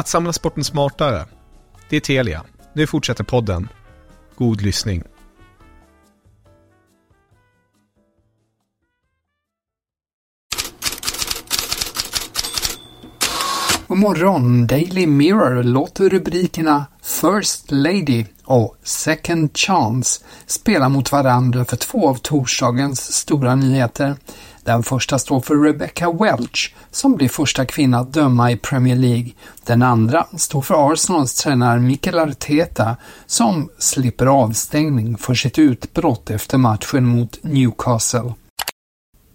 Att samla sporten smartare. Det är Telia. Nu fortsätter podden. God lyssning. God morgon! Daily Mirror låter rubrikerna First Lady och Second Chance spela mot varandra för två av torsdagens stora nyheter. Den första står för Rebecca Welch, som blir första kvinna att döma i Premier League. Den andra står för Arsenals tränare Mikel Arteta, som slipper avstängning för sitt utbrott efter matchen mot Newcastle.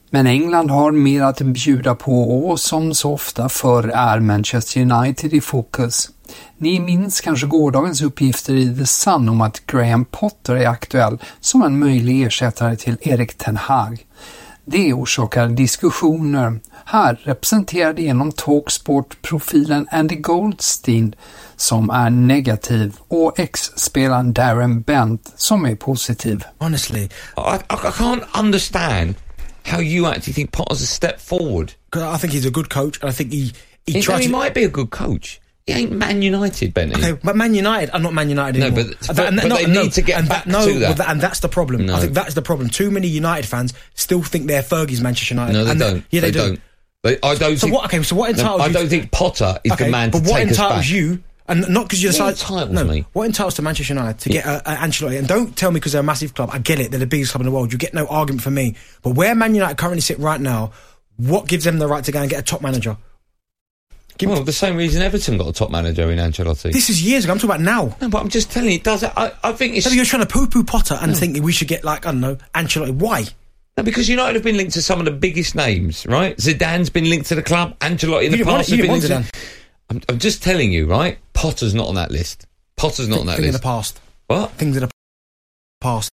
Men England har mer att bjuda på och som så ofta förr är Manchester United i fokus. Ni minns kanske gårdagens uppgifter i The Sun om att Graham Potter är aktuell som en möjlig ersättare till Erik Ten Hag. Det orsakar diskussioner, här representerad genom Talksport-profilen Andy Goldstein som är negativ och ex-spelaren Darren Bent som är positiv. Honestly, I, I, can't understand how you actually think Potter's a step forward. I think he's a good coach, and I think he he He, tries. he might be a good coach. He ain't Man United, Benny. Okay, but Man United are not Man United No, anymore. but- And but- but no, they no, need to get and back no, to that. but and that's the problem. No. I think that's the problem. Too many United fans still think they're Fergie's Manchester United. no, they and don't. Yeah, they, do. not They, I don't. So think, what? Okay, so what No, entitles I you? don't think Potter is okay, the man to but what entitles you? And not because you're the What side. entitles no, me? what entitles to Manchester United to get a, a Ancelotti? And don't tell me because they're a massive club. I get it; they're the biggest club in the world. You get no argument from me. But where Man United currently sit right now, what gives them the right to go and get a top manager? Give me- the same reason Everton got a top manager in Ancelotti. this is years ago. I'm talking about now. no, but I'm just telling you, it does. I, I think it's So you're trying to poo-poo Potter and think we should get like I don't know Ancelotti. Why? No, because United have been linked to some of the biggest names, right? Zidane's been linked to the club. Ancelotti in You the past has been linked to. I'm, I'm just telling you, right? Potter's not on that list. Potter's not on that Thing in the past. What? Things in the past.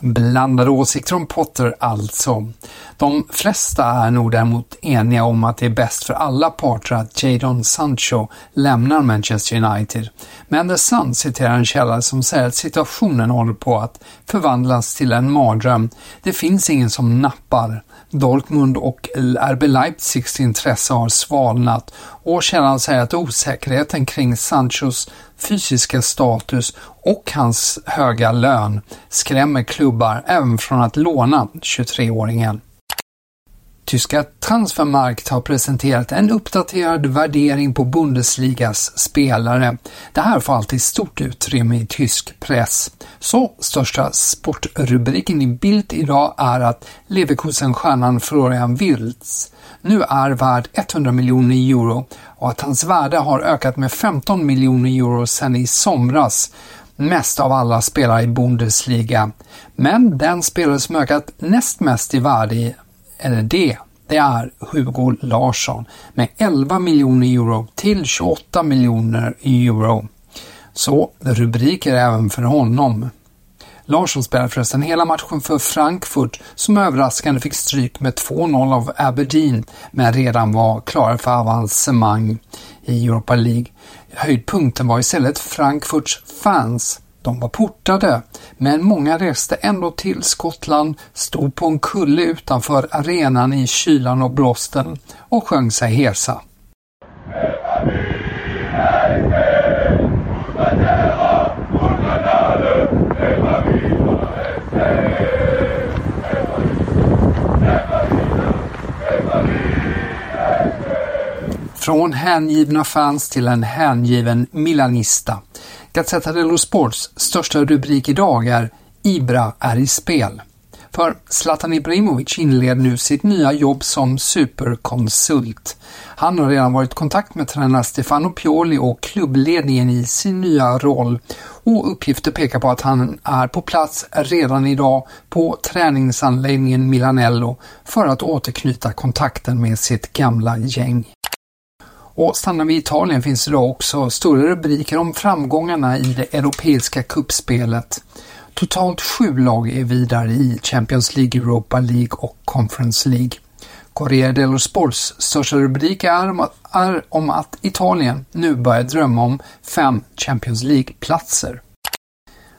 Blandade åsikter om Potter alltså. De flesta är nog däremot eniga om att det är bäst för alla parter att Jadon Sancho lämnar Manchester United. Men The Sun citerar en källa som säger att situationen håller på att förvandlas till en mardröm. Det finns ingen som nappar. Dortmund och RB Leipzigs intresse har svalnat och källan säger att osäkerheten kring Sanchos fysiska status och hans höga lön skrämmer klubbar även från att låna 23-åringen. Tyska Transfermarkt har presenterat en uppdaterad värdering på Bundesligas spelare. Det här får alltid stort utrymme i tysk press. Så största sportrubriken i Bild idag är att Leverkusen-stjärnan Florian Wirtz nu är värd 100 miljoner euro och att hans värde har ökat med 15 miljoner euro sedan i somras mest av alla spelare i Bundesliga. Men den spelare som ökat näst mest i värde, eller det, det är Hugo Larsson med 11 miljoner euro till 28 miljoner euro. Så rubriker även för honom. Larsson spelade förresten hela matchen för Frankfurt som överraskande fick stryk med 2-0 av Aberdeen men redan var klara för avancemang i Europa League. Höjdpunkten var istället Frankfurts fans. De var portade, men många reste ändå till Skottland, stod på en kulle utanför arenan i kylan och blåsten och sjöng sig hesa. Från hängivna fans till en hängiven milanista. Gazzetta dello Sports största rubrik idag är Ibra är i spel. För Zlatan Ibrahimovic inleder nu sitt nya jobb som superkonsult. Han har redan varit i kontakt med tränare Stefano Pioli och klubbledningen i sin nya roll och uppgifter pekar på att han är på plats redan idag på träningsanläggningen Milanello för att återknyta kontakten med sitt gamla gäng. Och stannar vi i Italien finns idag också stora rubriker om framgångarna i det europeiska kuppspelet. Totalt sju lag är vidare i Champions League, Europa League och Conference League. Corriere dello Sports största rubrik är om, att, är om att Italien nu börjar drömma om fem Champions League-platser.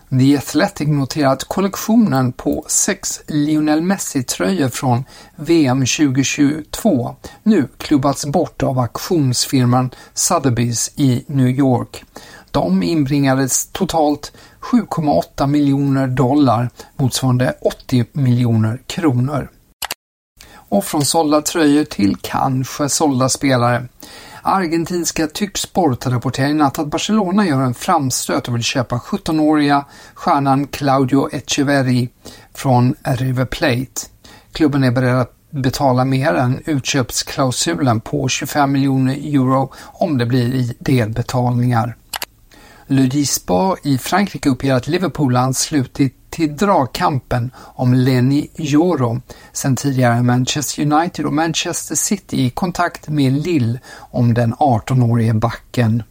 The Athletic noterar att kollektionen på sex Lionel Messi-tröjor från VM 2022 nu klubbats bort av auktionsfirman Sotheby's i New York. De inbringades totalt 7,8 miljoner dollar motsvarande 80 miljoner kronor. Och från sålda tröjor till kanske sålda spelare. Argentinska Tycksport rapporterar i natt att Barcelona gör en framstöt och vill köpa 17-åriga stjärnan Claudio Echeverri från River Plate. Klubben är beredd att betala mer än utköpsklausulen på 25 miljoner euro om det blir i delbetalningar. Le Dispo i Frankrike uppger att Liverpool anslutit till dragkampen om Lenny Joro, sen tidigare Manchester United och Manchester City i kontakt med Lille om den 18-årige backen.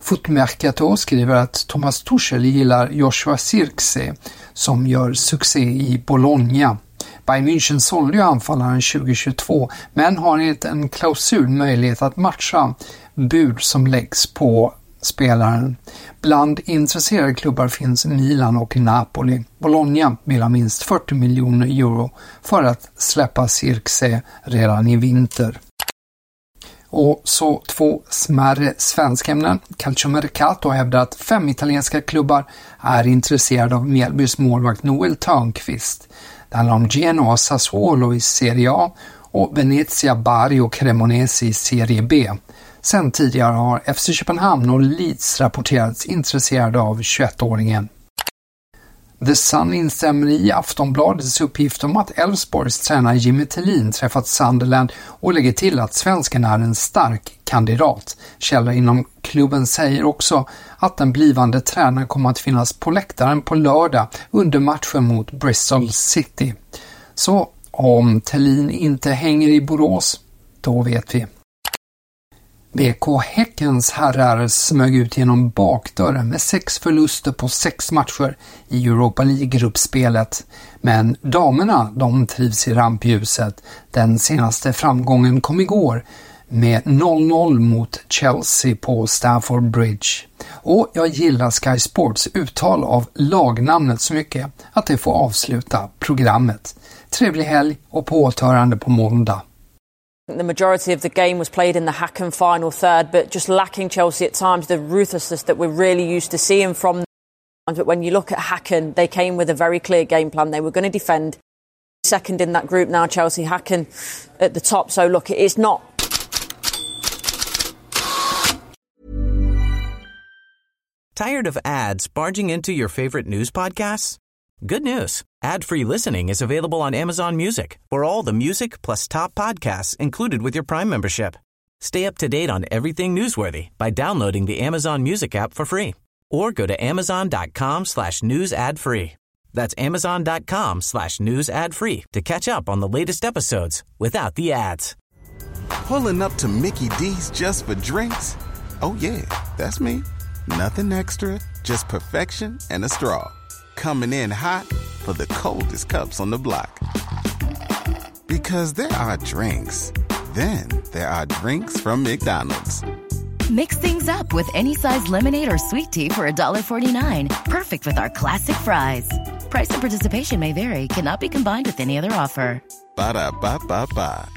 Footmercato skriver att Thomas Tuchel gillar Joshua Sirkse som gör succé i Bologna. Bayern München sålde ju anfallaren 2022 men har enligt en klausul möjlighet att matcha bud som läggs på spelaren. Bland intresserade klubbar finns Milan och Napoli. Bologna vill ha minst 40 miljoner euro för att släppa Cirkse redan i vinter. Och så två smärre svenskämnen. Calciomercato hävdar att fem italienska klubbar är intresserade av Mjällbys målvakt Noel Törnqvist. Det handlar om Genoa Sassuolo i Serie A och Venezia Bari och Cremonese i Serie B. Sen tidigare har FC Köpenhamn och Leeds rapporterats intresserade av 21-åringen. The Sun instämmer i Aftonbladets uppgift om att Elfsborgs tränare Jimmy Tillin träffat Sunderland och lägger till att svensken är en stark kandidat. Källor inom klubben säger också att den blivande tränaren kommer att finnas på läktaren på lördag under matchen mot Bristol City. Så om Tellin inte hänger i Borås, då vet vi. BK Häckens herrar smög ut genom bakdörren med sex förluster på sex matcher i Europa League-gruppspelet. Men damerna, de trivs i rampljuset. Den senaste framgången kom igår med 0-0 mot Chelsea på Stamford Bridge. Och jag gillar Sky Sports uttal av lagnamnet så mycket att det får avsluta programmet. Trevlig helg och på återhörande på måndag. The majority of the game was played in the Hacken final third, but just lacking Chelsea at times the ruthlessness that we're really used to seeing from them. But when you look at Hacken, they came with a very clear game plan. They were going to defend. Second in that group now, Chelsea Hacken at the top. So look, it's not. Tired of ads barging into your favorite news podcasts? Good news. Ad-free listening is available on Amazon Music for all the music plus top podcasts included with your Prime membership. Stay up to date on everything newsworthy by downloading the Amazon Music app for free or go to amazon.com slash news ad free. That's amazon.com slash news ad free to catch up on the latest episodes without the ads. Pulling up to Mickey D's just for drinks? Oh, yeah, that's me. Nothing extra, just perfection and a straw. Coming in hot for the coldest cups on the block. Because there are drinks, then there are drinks from McDonald's. Mix things up with any size lemonade or sweet tea for $1.49. Perfect with our classic fries. Price and participation may vary, cannot be combined with any other offer. Ba da ba ba ba.